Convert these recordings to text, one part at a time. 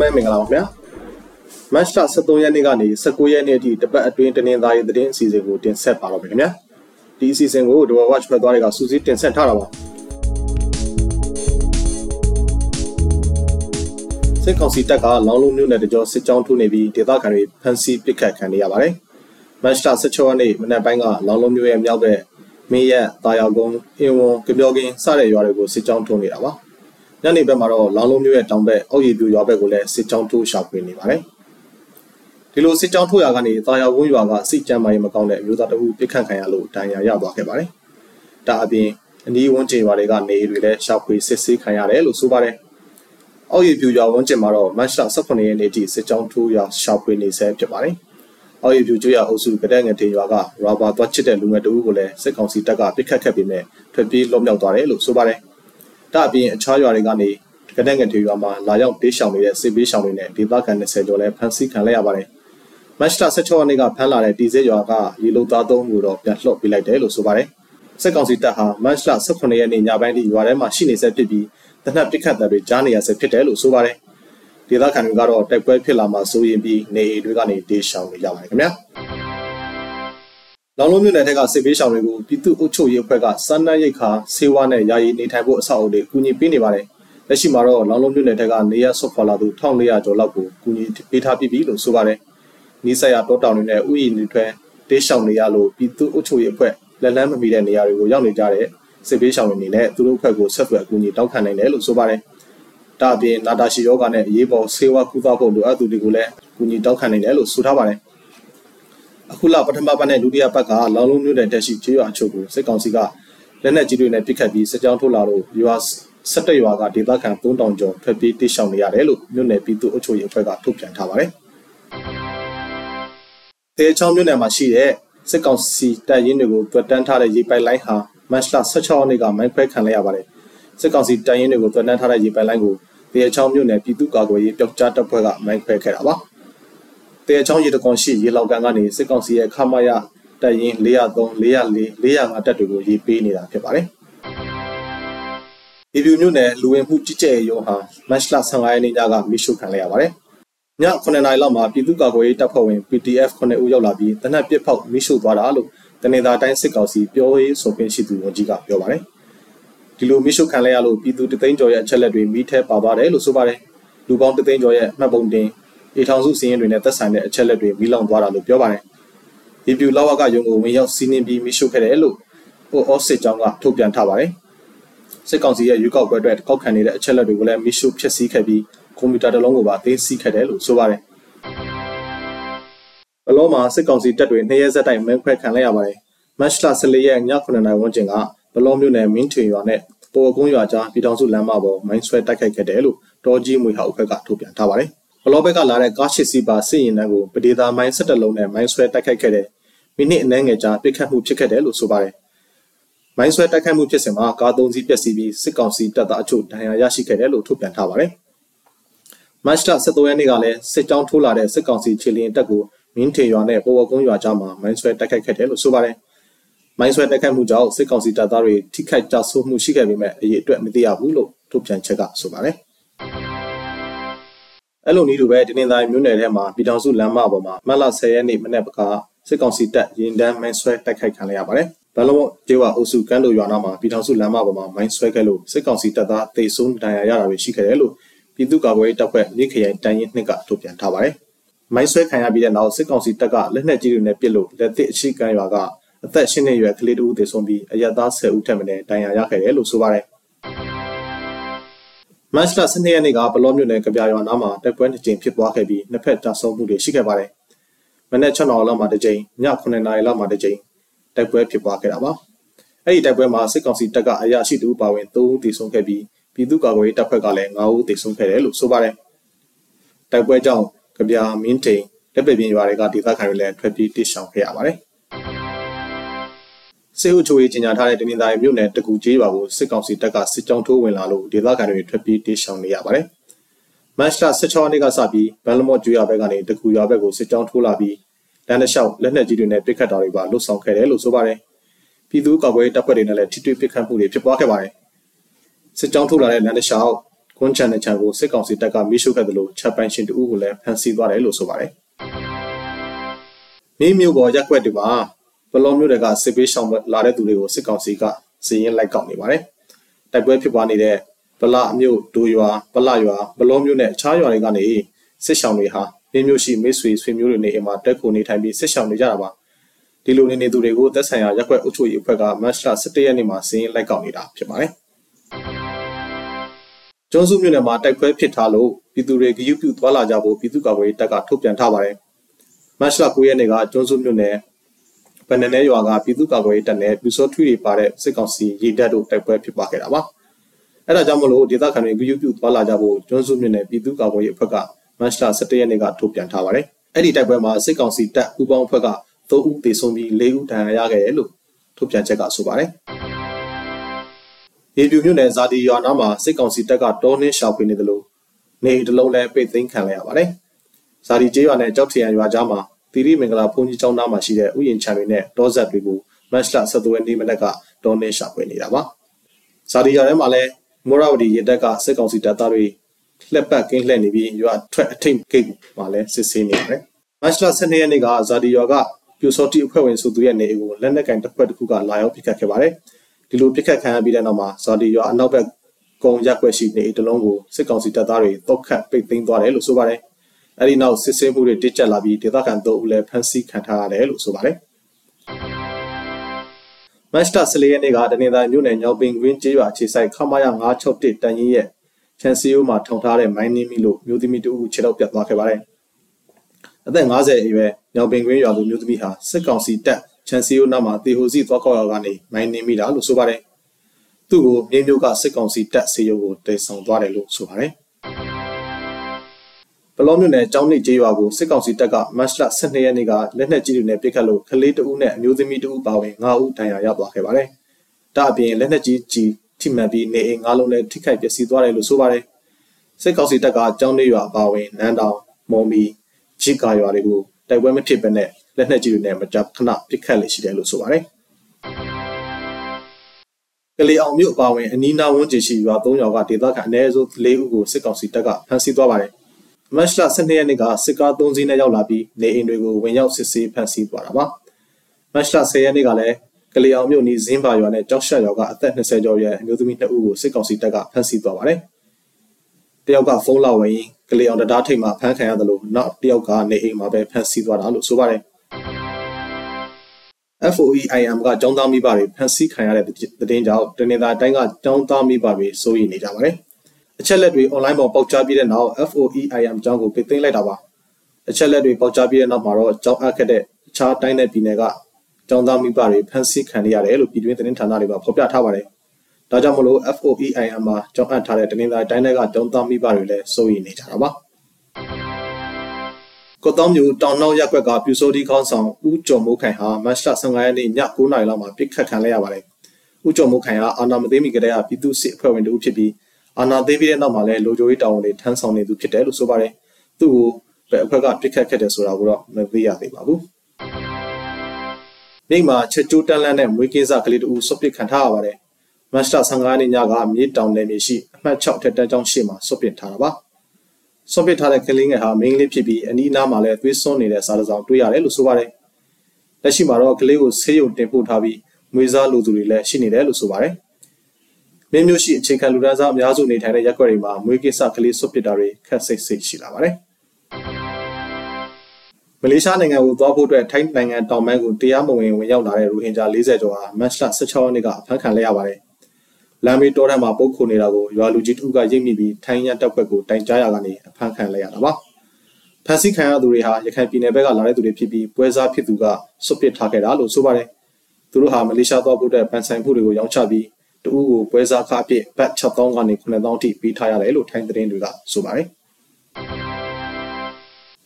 လုံးပဲမင်္ဂလာပါခင်ဗျာမတ်လ23ရက်နေ့ကနေ19ရက်နေ့အထိတပတ်အတွင်းတနင်္သာရီသတင်းအစီအစဉ်ကိုတင်ဆက်ပါတော့မယ်ခင်ဗျာဒီအစီအစဉ်ကို Dwa Watch ဖက်သွားတွေကစူးစီးတင်ဆက်ထားတာပါစစ်ကောင်စီတပ်ကလောင်းလုံးမြို့နယ်တကြောစစ်ကြောင်းထိုးနေပြီးဒေသခံတွေဖမ်းဆီးပစ်ခတ်ခံနေရပါတယ်မတ်လ16ရက်နေ့မနက်ပိုင်းကလောင်းလုံးမြို့ရဲ့မြောက်ဘက်မင်းရက်တာယာကုန်းအင်းဝွန်ကြပြောကင်းစတဲ့ရွာတွေကိုစစ်ကြောင်းထိုးနေတာပါ ညနေဘက်မှာတော့လောင်လုံးမျိုးရဲ့တောင်ဘက်အောက်ရည်ပြူရွာဘက်ကိုလည်းစစ်ကြောင်းထိုးရှာဖွေနေပါတယ်ဒီလိုစစ်ကြောင်းထိုးရာကနေတာယာဝန်းရွာကစိတ်ကြမ်းမာရေးမကောင်းတဲ့အမျိုးသားတဦးပြစ်ခတ်ခံရလို့ဒဏ်ရာရသွားခဲ့ပါတယ်ဒါအပြင်အနီးဝန်းကျင်ရွာတွေကနေတွေလည်းရှာဖွေစစ်ဆေးခံရတယ်လို့ဆိုပါတယ်အောက်ရည်ပြူရွာဝန်းကျင်မှာတော့မတ်လ18ရက်နေ့ထိစစ်ကြောင်းထိုးရာရှာဖွေနေဆဲဖြစ်ပါတယ်အော်ရီပြူကျွရအုပ်စုကတဲ့ငတင်ရွာကရာဘာသွားချစ်တဲ့လူငယ်တဦးကိုလည်းစစ်ကောင်စီတပ်ကပစ်ခတ်ခဲ့ပြီးမြဲထွက်ပြေးလွတ်မြောက်သွားတယ်လို့ဆိုပါတယ်။ ဒါအပြင်အခြားရွာတွေကနေကတဲ့ငတင်ရွာမှာလာရောက်တေးရှောင်နေတဲ့စစ်ပေးရှောင်တွေနဲ့ဒေသခံ20ကျော်လည်းဖမ်းဆီးခံလိုက်ရပါတယ်။မတ်လ16ရက်နေ့ကဖမ်းလာတဲ့တီစစ်ရွာကရေလုံသားသုံးကိုတော့ပြန်လှုပ်ပေးလိုက်တယ်လို့ဆိုပါတယ်။စစ်ကောင်စီတပ်ဟာမတ်လ18ရက်နေ့ညပိုင်းထိရွာထဲမှာရှိနေဆဲဖြစ်ပြီးတနက်ပစ်ခတ်တဲ့တွေကြားနေရဆဲဖြစ်တယ်လို့ဆိုပါတယ်။ဒေသခံတွေကတော့တိုက်ပွဲဖြစ်လာမှစိုးရင်ပြီးနေအိမ်တွေကနေတေးရှောင်နေကြပါတယ်ခင်ဗျာ လောင်လုံးမြို့နယ်ထက်ကစစ်ပေးရှောင်တွေကိုပြည်သူ့အုပ်ချုပ်ရေးအဖွဲ့ကစမ်းနှမ်းရိတ်ခါဆေးဝါးနဲ့ယာယီနေထိုင်ဖို့အဆောက်အအုံတွေကူညီပေးနေပါတယ်လက်ရှိမှာတော့လောင်လုံးမြို့နယ်ထက်ကနေရဆွတ်ခေါ်လာသူ1400ကျော်လောက်ကိုကူညီပေးထားပြီးပြီလို့ဆိုပါတယ်နီးစပ်ရတောတောင်တွေနဲ့ဥယျာဉ်တွေထွဲတေးရှောင်နေရလို့ပြည်သူ့အုပ်ချုပ်ရေးအဖွဲ့လက်လန်းမမီတဲ့နေရာတွေကိုရောက်နေကြတဲ့စစ်ပေးရှောင်တွေအနေနဲ့သူတို့အဖွဲ့ကိုဆက်သွယ်အကူအညီတောင်းခံနိုင်တယ်လို့ဆိုပါတယ်ဒါအပြင်နာတာရှီယောဂနဲ့အရေးပေါ်ဆေးဝါးကုသဖို့လိုအပ်သူတွေကိုလည်းကူညီတောင်းခံနိုင်တယ်လို့ဆိုထားပါတယ် အခုလပထမပတ်နဲ့ဒုတိယပတ်ကလောင်လုံးမြို့နယ်တက်ရှိကျေးရွာအချို့ကိုစစ်ကောင်စီကလက်နက်ကြီးတွေနဲ့ပစ်ခတ်ပြီးစစ်ကြောင်းထုတ်လာလို့ရွာ၁၇ရွာကဒေသခံ3000ကျော်ထွက်ပြေးတိရှောင်နေရတယ်လို့မြို့နယ်ပြည်သူ့အုပ်ချုပ်ရေးအဖွဲ့ကထုတ်ပြန်ထားပါတယ်။တေချောင်းမြို့နယ်မှာရှိတဲ့စစ်ကောင်စီတပ်ရင်းတွေကိုတွက်တန်းထားတဲ့ရေပိုက်လိုင်းဟာမတ်လ16ရက်နေ့ကမိုင်းခွဲခံလိုက်ရပါတယ်။စစ်ကောင်စီတပ်ရင်းတွေကိုတွက်တန်းထားတဲ့ရေပိုက်လိုင်းကိုတေချောင်းမြို့နယ်ပြည်သူ့ကာကွယ်ရေးပျောက်ကြားတပ်ဖွဲ့ကမိုင်းခွဲခဲ့တာပါ။ တေချောင်းရေတကွန်ရှိရေလောက်ကန်ကနေစစ်ကောင်စီရဲ့ခမရတပ်ရင်း403 404 405တပ်တွေကိုရေးပေးနေတာဖြစ်ပါတယ်။ဒီပြူမြို့နယ်လူဝင်မှုကြီးကြပ်ရေးရုံးဟာမတ်လ15ရက်နေ့ညကမိရှုခံလိုက်ရပါတယ်။ည9နာရီလောက်မှာပြည်သူ့ကာကွယ်ရေးတပ်ဖွဲ့ဝင် PDF 9ဦးရောက်လာပြီးတနက်ပစ်ဖောက်မိရှုသွားတာလို့တနင်္သာတိုင်းစစ်ကောင်စီပြောရေးဆိုခွင့်ရှိသူဝန်ကြီးကပြောပါတယ်။ဒီလိုမိရှုခံလိုက်ရလို့ပြည်သူတသိန်းကျော်ရဲ့အချက်လက်တွေမိထဲပါပါတယ်လို့ဆိုပါတယ်လူပေါင်းတသိန်းကျော်ရဲ့မှတ်ပုံတင် အေထောင်စုစီးရင်တွေနဲ့သက်ဆိုင်တဲ့အချက်လက်တွေမိလောင်သွားတာလို့ပြောပါတယ်ဒီပြူလောက်ဝကရုံကိုဝင်ရောက်စီးနင်းပြီးမိရှုခဲ့တယ်လို့ဟိုအော့စစ်ကြောင်းကထုတ်ပြန်ထားပါတယ်စစ်ကောင်စီရဲ့ရွေးကောက်ပွဲအတွက်ကောက်ခံနေတဲ့အချက်လက်တွေကိုလည်းမိရှုဖျက်ဆီးခဲ့ပြီးကွန်ပျူတာတစ်လုံးကိုပါသိမ်းဆည်းခဲ့တယ်လို့ဆိုပါတယ်ဘလောမှာစစ်ကောင်စီတပ်တွေနှစ်ရက်ဆက်တိုက်မဲခွဲခံလိုက်ရပါတယ်မတ်လ14ရက်ည9:00နာရီဝန်းကျင်ကဘလောမြို့နယ်မင်းထွေရွာနဲ့ပေါ်ကုန်းရွာကြားပြည်ထောင်စုလမ်းမပေါ်မိုင်းဆွဲတိုက်ခိုက်ခဲ့တယ်လို့တောကြီးမွေဟောက်ဘက်ကထုတ်ပြန်ထားပါတယ်။ ဘလောဘက်ကလာတဲ့ကားရှစ်စီးပါစစ်ရင်တန်းကိုပဒေသာမိုင်း17လုံးနဲ့မိုင်းဆွဲတိုက်ခိုက်ခဲ့တဲ့မိနစ်အနည်းငယ်ကြာပစ်ခတ်မှုဖြစ်ခဲ့တယ်လို့ဆိုပါတယ်။မိုင်းဆွဲတိုက်ခိုက်မှုဖြစ်စဉ်မှာကားသုံးစီးပျက်စီးပြီးစစ်ကောင်စီတပ်သားအချို့ဒဏ်ရာရရှိခဲ့တယ်လို့ထုတ်ပြန်ထားပါတယ်။မတ်လ13ရက်နေ့ကလည်းစစ်ကြောင်းထိုးလာတဲ့စစ်ကောင်စီခြေလျင်တပ်ကိုမင်းထေရွာနဲ့ပေါ်ဝကုန်းရွာကြားမှာမိုင်းဆွဲတိုက်ခိုက်ခဲ့တယ်လို့ဆိုပါတယ်။မိုင်းဆွဲတိုက်ခိုက်မှုကြောင့်စစ်ကောင်စီတပ်သားတွေထိခိုက်ကြဆိုးမှုရှိခဲ့ပေမဲ့အရေးအတွက်မသိရဘူးလို့ထုတ်ပြန်ချက်ကဆိုပါတယ်။ အဲ့လိုနည်းလိုပဲဒီနေ့တိုင်းမြို့နယ်ထဲမှာပြည်ထောင်စုလမ်းမပေါ်မှာမတ်လ10ရက်နေ့မနေ့ကစစ်ကောင်စီတပ်ရင်တန်းမိုင်းဆွဲတိုက်ခိုက်ခံရပါတယ်။ဘလမော့ကျေးဝအုပ်စုကမ်းတို့ရွာနာမှာပြည်ထောင်စုလမ်းမပေါ်မှာမိုင်းဆွဲခဲ့လို့စစ်ကောင်စီတပ်သားတေဆုံးဒဏ်ရာရတာတွေရှိခဲ့တယ်လို့ပြည်သူ့ကာကွယ်ရေးတပ်ဖွဲ့မြစ်ခရိုင်တန်ရင်နှစ်ကထုတ်ပြန်ထားပါတယ်။မိုင်းဆွဲခံရပြီးတဲ့နောက်စစ်ကောင်စီတပ်ကလက်နက်ကြီးတွေနဲ့ပစ်လို့လက်သစ်အရှိကမ်းရွာကအသက်၈နှစ်အရွယ်ကလေးတဦးသေဆုံးပြီးအရက်သား10ဦးထက်မနည်းဒဏ်ရာရခဲ့တယ်လို့ဆိုပါတယ်။ မတ်လ12ရက်နေ့ကဘလော့မြို့နယ်ကပြာရွာနားမှာတိုက်ပွဲတစ်ကြိမ်ဖြစ်ပွားခဲ့ပြီးနှစ်ဖက်တိုက်ဆုံမှုတွေရှိခဲ့ပါတယ်။မနက်6နာရီလောက်မှာတစ်ကြိမ်ည9နာရီလောက်မှာတစ်ကြိမ်တိုက်ပွဲဖြစ်ပွားခဲ့တာပါ။အဲ့ဒီတိုက်ပွဲမှာစစ်ကောင်စီတပ်ကအရာရှိတူပါဝင်3ဦးသေဆုံးခဲ့ပြီးပြည်သူ့ကာကွယ်ရေးတပ်ဖွဲ့ကလည်း9ဦးသေဆုံးခဲ့တယ်လို့ဆိုပါတယ်။တိုက်ပွဲကြောင့်ကပြာမင်းတိန်လက်ပပြင်းရွာတွေကဒေသခံတွေလည်းထွက်ပြေးတိရှောင်ခဲ့ရပါတယ်။ စေအုပ်ချုပ်ရေးကြီးညာထားတဲ့တနင်္သာရီမြို့နယ်တကူကျေးရွာကိုစစ်ကောင်စီတပ်ကစစ်ကြောင်းထိုးဝင်လာလို့ဒေသခံတွေထွက်ပြေးတေးရှောင်နေရပါတယ်။မတ်လ16ရက်နေ့ကစပြီးဘန်လမော့ကျွော်ဘက်ကနေတကူရွာဘက်ကိုစစ်ကြောင်းထိုးလာပြီးလမ်းတစ်လျှောက်လက်နက်ကြီးတွေနဲ့ပစ်ခတ်တာတွေပါလှုပ်ဆောင်ခဲ့တယ်လို့ဆိုပါတယ်။ပြည်သူ့ကာကွယ်ရေးတပ်ဖွဲ့တွေနဲ့လည်းထိတွေ့ပစ်ခတ်မှုတွေဖြစ်ပွားခဲ့ပါတယ်။စစ်ကြောင်းထိုးလာတဲ့လမ်းတစ်လျှောက်ကွန်ချန်တဲ့ချန်ကိုစစ်ကောင်စီတပ်ကမိရှုခဲ့တယ်လို့ချက်ပိုင်ရှင်တူကိုလည်းဖမ်းဆီးသွားတယ်လို့ဆိုပါတယ်။မိမျိုးပေါ်ရက်ွက်တွေမှာ ဘလောမျိုးတွေကစစ်ပေးရှောင်လာတဲ့သူတွေကိုစစ်ကောင်စီကစီရင်လိုက်ကောက်နေပါတယ်။တိုက်ပွဲဖြစ်ပွားနေတဲ့ဗလအမျိုးဒိုရွာဗလရွာဘလောမျိုးနဲ့အခြားရွာတွေကနေစစ်ရှောင်တွေဟာမိမျိုးရှိမိတ်ဆွေဆွေမျိုးတွေနေအိမ်မှာတက်ခုနေထိုင်ပြီးစစ်ရှောင်နေကြတာပါ။ဒီလိုနေနေသူတွေကိုသက်ဆိုင်ရာရက်ွက်အုပ်ချုပ်ရေးအဖွဲ့ကမတ်လ17ရက်နေ့မှာစီရင်လိုက်ကောက်နေတာဖြစ်ပါတယ်။ကျွန်းစုမြို့နယ်မှာတိုက်ပွဲဖြစ်ထားလို့ပြည်သူတွေဂရုပြုသွားလာကြဖို့ပြည်သူ့ကာကွယ်ရေးတပ်ကထုတ်ပြန်ထားပါတယ်။မတ်လ9ရက်နေ့ကကျွန်းစုမြို့နယ် ဗန္နနဲရွာကပြည်သူ့ကာကွယ်ရေးတပ်နဲ့ပြူစောထွေတွေပါတဲ့စစ်ကောင်စီရေတပ်တို့တိုက်ပွဲဖြစ်ပွားခဲ့တာပါ။အဲဒါကြောင့်မလို့ဒေသခံတွေဂရုပြုသွားလာကြဖို့ကျွန်းစုမြို့နယ်ပြည်သူ့ကာကွယ်ရေးအဖွဲ့ကမတ်လ17ရက်နေ့ကထုတ်ပြန်ထားပါတယ်။အဲ့ဒီတိုက်ပွဲမှာစစ်ကောင်စီတပ်ပူးပေါင်းအဖွဲ့က3ဦးသေဆုံးပြီး4ဦးဒဏ်ရာရခဲ့တယ်လို့ထုတ်ပြန်ချက်ကဆိုပါတယ်။ရေပြူမြို့နယ်ဇာတိရွာနားမှာစစ်ကောင်စီတပ်ကတောနှင်းရှာဖွေနေတယ်လို့နေတလုံးလဲပိတ်သိမ်းခံလိုက်ရပါတယ်။ဇာတိကျေးရွာနဲ့ကြောက်ထရန်ရွာကြားမှာ တီရီမင်္ဂလာဘုန်းကြီးကျောင်းသားမှာရှိတဲ့ဥယျာဉ်ခြံတွေနဲ့တောဆက်တွေကိုမတ်လ17ရက်နေ့မနက်ကတောနှင်းရှာဖွေနေတာပါ။ဇာတိရွာထဲမှာလဲမောရဝတီရေတပ်ကစစ်ကောင်စီတပ်သားတွေလက်ပတ်ကင်းလှည့်နေပြီးရွာထွက်အထိတ်ဂိတ်မှာလဲစစ်ဆေးနေပါတယ်။မတ်လ12ရက်နေ့ကဇာတိရွာကပြူစောတိအဖွဲ့ဝင်စုသူရဲ့နေအိမ်ကိုလက်နက်ကင်တစ်ခွက်တစ်ခုကလာရောက်ပစ်ခတ်ခဲ့ပါတယ်။ဒီလိုပြစ်ခတ်ခံရပြီးတဲ့နောက်မှာဇာတိရွာအနောက်ဘက်ကုံရက်ွက်ရှိနေတလုံးကိုစစ်ကောင်စီတပ်သားတွေတုတ်ခတ်ပိတ်သိမ်းသွားတယ်လို့ဆိုပါတယ်။ အဲဒီနောက်စစ်ဆေးမှုတွေတိကျလာပြီးဒေသခံတို့ဦးလည်းဖမ်းဆီးခံထားရတယ်လို့ဆိုပါတယ်။မတ်စတာဆလီရဲ့နေ့ကတနင်္သာမြို့နယ်ညောင်ပင်ကွင်းကျေးရွာအခြေဆိုင်ခမာယာ961တန်ရင်ရဲ့ချန်စီယိုမှာထောင်ထားတဲ့မိုင်းနင်းမီလို့မျိုးသမီးတူခြေတော့ပြတ်သွားခဲ့ပါတယ်။အသက်50အရွယ်ညောင်ပင်ကွင်းရွာသူမျိုးသမီးဟာစစ်ကောင်စီတပ်ချန်စီယိုနာမှာတေဟိုစီသွားခေါက်ရကနေမိုင်းနေမိတာလို့ဆိုပါတယ်။သူ့ကိုမြေမျိုးကစစ်ကောင်စီတပ်စေရုပ်ကိုတည်ဆောင်သွားတယ်လို့ဆိုပါတယ်။ ဘလောမြို့နယ်ကျောင်းနေကျေးရွာကိုစစ်ကောင်စီတပ်ကမတ်လ12ရက်နေ့ကလက်နက်ကြီးတွေနဲ့ပစ်ခတ်လို့ကလေးတဦးနဲ့အမျိုးသမီးတဦးပါဝင်9ဦးဒဏ်ရာရသွားခဲ့ပါတယ်။ဒါအပြင်လက်နက်ကြီးကြီးထိမှန်ပြီးနေအိမ်9လုံးနဲ့ထိခိုက်ပျက်စီးသွားတယ်လို့ဆိုပါတယ်။စစ်ကောင်စီတပ်ကကျောင်းနေရွာပါဝင်နန်းတောင်မော်မီဂျီကာရွာတွေကိုတိုက်ပွဲမဖြစ်ဘဲနဲ့လက်နက်ကြီးတွေနဲ့မကြာခဏပစ်ခတ်လေရှိတယ်လို့ဆိုပါတယ်။ကလေးအောင်မြို့အပါဝင်အနီးနားဝန်းကျင်ရှိရွာ၃ရွာကဒေသခံအနည်းဆုံး၄ဦးကိုစစ်ကောင်စီတပ်ကဖမ်းဆီးသွားပါတယ်။ မတ်လ12ရက်နေ့ကစစ်ကား3စီးနဲ့ရောက်လာပြီးနေအိမ်တွေကိုဝင်ရောက်စစ်ဆေးဖမ်းဆီးသွားတာပါ။မတ်လ10ရက်နေ့ကလည်းကလေးအောင်မြို့နီးဇင်းပါရွာနဲ့ကြောက်ရှက်ရွာကအသက်20ကျော်ရဲ့အမျိုးသမီး2ဦးကိုစစ်ကောင်စီတပ်ကဖမ်းဆီးသွားပါတယ်။တယောက်ကဖုန်းလာဝင်ကလေးအောင်တရားထိပ်မှာဖမ်းခံရတယ်လို့နောက်တယောက်ကနေအိမ်မှာပဲဖမ်းဆီးသွားတာလို့ဆိုပါတယ်။ FOEIM ကကျောင်းသားမိဘတွေဖန်ဆီးခံရတဲ့သတင်းကြောင့်တနင်္လာတိုင်းကကျောင်းသားမိဘတွေစိုးရိမ်နေကြပါတယ်။ အချက်လက်တွေ online ပေါ်ပေါက်ကြားပြီးတဲ့နောက် FOEIM ကျောင်းကိုပိတ်သိမ်းလိုက်တာပါ။အချက်လက်တွေပေါက်ကြားပြီးတဲ့နောက်မှာတော့ကျောင်းအပ်ခဲ့တဲ့အခြားတိုင်းနယ်ပြည်နယ်ကကျောင်းသားမိဘတွေဖန်ဆီးခံရရတယ်လို့ပြည်တွင်းသတင်းဌာနတွေကဖော်ပြထားပါတယ်။ဒါကြောင့်မလို့ FOEIM မှာကျောင်းအပ်ထားတဲ့တနင်္လာတိုင်းတွေကကျောင်းသားမိဘတွေလည်းစိုးရိမ်နေကြတာပါ။ကော့တောင်းမြို့တောင်နှောက်ရက်ကွက်ကပြူစိုးဒီခေါင်းဆောင်ဦးကျော်မိုးခိုင်ဟာမတ်လ15ရက်နေ့ည9:00နာရီလောက်မှာပြစ်ခတ်ခံလိုက်ရပါတယ်။ဦးကျော်မိုးခိုင်ဟာအာနာမသိမီကလေးကပြည်သူ့စစ်အဖွဲ့ဝင်တူဖြစ်ပြီး အာနာသိပြီးတဲ့နောက်မှာလည်းလိုချိုရေးတောင်းတွေထမ်းဆောင်နေသူဖြစ်တယ်လို့ဆိုပါတယ်။သူ့ကိုဘယ်အဖွဲ့ကပြစ်ခတ်ခဲ့တယ်ဆိုတာကိုတော့မသိရသေးပါဘူး။မိမှာချက်ကျိုးတန်းလန်းနဲ့မွေးကင်းစားကလေးတူဆွတ်ပစ်ခံထားရပါတယ်။မတ်လ15ရက်နေ့ညကမြေတောင်နယ်မြေရှိအမှတ်6ထက်တန်းကျောင်းရှိမှာဆွတ်ပစ်ထားတာပါ။ဆွန့်ပစ်ထားတဲ့ကလေးငယ်ဟာမိန်းကလေးဖြစ်ပြီးအနီးအနားမှာလည်းသွေးစွန်းနေတဲ့စားတစောင်တွေ့ရတယ်လို့ဆိုပါတယ်။လက်ရှိမှာတော့ကလေးကိုဆေးရုံတင်ပို့ထားပြီးမွေးစားလူသူတွေလည်းရှိနေတယ်လို့ဆိုပါတယ်။ မင်းမျိုးရှိအခြေခံလူဒန်းစားအများစုနေထိုင်တဲ့ရပ်ကွက်တွေမှာမွေးကိစ္စကလေးဆွန့်ပစ်တာတွေခက်စိတ်စိတ်ရှိလာပါတယ်။မလေးရှားနိုင်ငံကိုသွားဖို့အတွက်ထိုင်းနိုင်ငံတောင်ပိုင်းကိုတရားမဝင်ဝင်ရောက်လာတဲ့ရိုဟင်ဂျာ40ကျော်ဟာမတ်လ16ရက်နေ့ကအဖမ်းခံလိုက်ရပါတယ်လမ်းမေးတောထဲမှာပုတ်ခုနေတာကိုရွာလူကြီးတဦးကရိပ်မိပြီးထိုင်းရတပ်ဖွဲ့ကိုတိုင်ကြားရကနေအဖမ်းခံလိုက်ရတာပါ။ဖမ်းဆီးခံရသူတွေဟာရခိုင်ပြည်နယ်ဘက်ကလာတဲ့သူတွေဖြစ်ပြီးပွဲစားဖြစ်သူကစွတ်ပစ်ထားခဲ့တာလို့ဆိုပါတယ်။သူတို့ဟာမလေးရှားသွားဖို့အတွက်ပန်ဆိုင်မှုတွေကိုရောင်းချပြီး တဦးကိုပွဲစားခအဖြစ်ဘတ်6000ကနေ9000ထိပေးထားရတယ်လို့ထိုင်းသတင်းတွေကဆိုပါတယ်။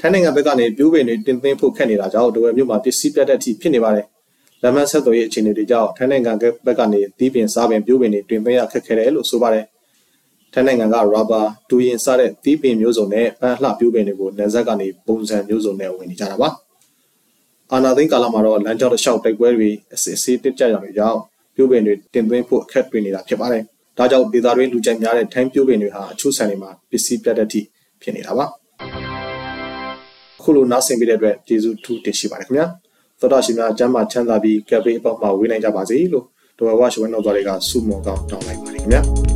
ထိုင်းနိုင်ငံဘက်ကနေပြိုးပင်တွေတင်သွင်းဖို့ခက်နေတာကြောင့်ဒဝယ်မြို့မှာပစ္စည်းပြတ်တဲ့အထိဖြစ်နေပါတယ်။လမ်းမဆက်သွယ်ရေးအခြေအနေတွေကြောင့်ထိုင်းနိုင်ငံဘက်ကနေတီးပင်စားပင်ပြိုးပင်တွေတွင်သွင်းရခက်ခဲတယ်လို့ဆိုပါတယ်။ထိုင်းနိုင်ငံကရာဘာတူရင်စားတဲ့တီးပင်မျိုးစုံနဲ့ပန်းလှပြိုးပင်တွေကိုနယ်စပ်ကနေပုံစံမျိုးစုံနဲ့ဝင်နေကြတာပါ။အာနာသိန်းကာလမှာတော့လမ်းကြောင်းတစ်လျှောက်တိုက်ပွဲတွေအစစ်အဆေးတက်ကြရတဲ့ကြောင့် ပြိုးပင်တွေတင်သွင်းဖို့အခက်တွေ့နေတာဖြစ်ပါတယ်ဒါကြောင့်ဒေသတွင်းလူကြိုက်များတဲ့ထိုင်းပြိုးပင်တွေဟာအချို့ဆန်တွေမှာပစ္စည်းပြတ်တဲ့အထိဖြစ်နေတာပါအခုလိုနားဆင်ပြတဲ့အတွက်ကျေးဇူးထူးတင်ရှိပါတယ်ခင်ဗျာသောတာရှင်များကျမ်းမာချမ်းသာပြီးကပ်ဘေးအပေါက်မှာဝေးနိုင်ကြပါစေလို့တော်ဝါရှဝဲတော်တော်တွေကဆုမွန်ကောင်းတောင်းလိုက်ပါတယ်ခင်ဗျာ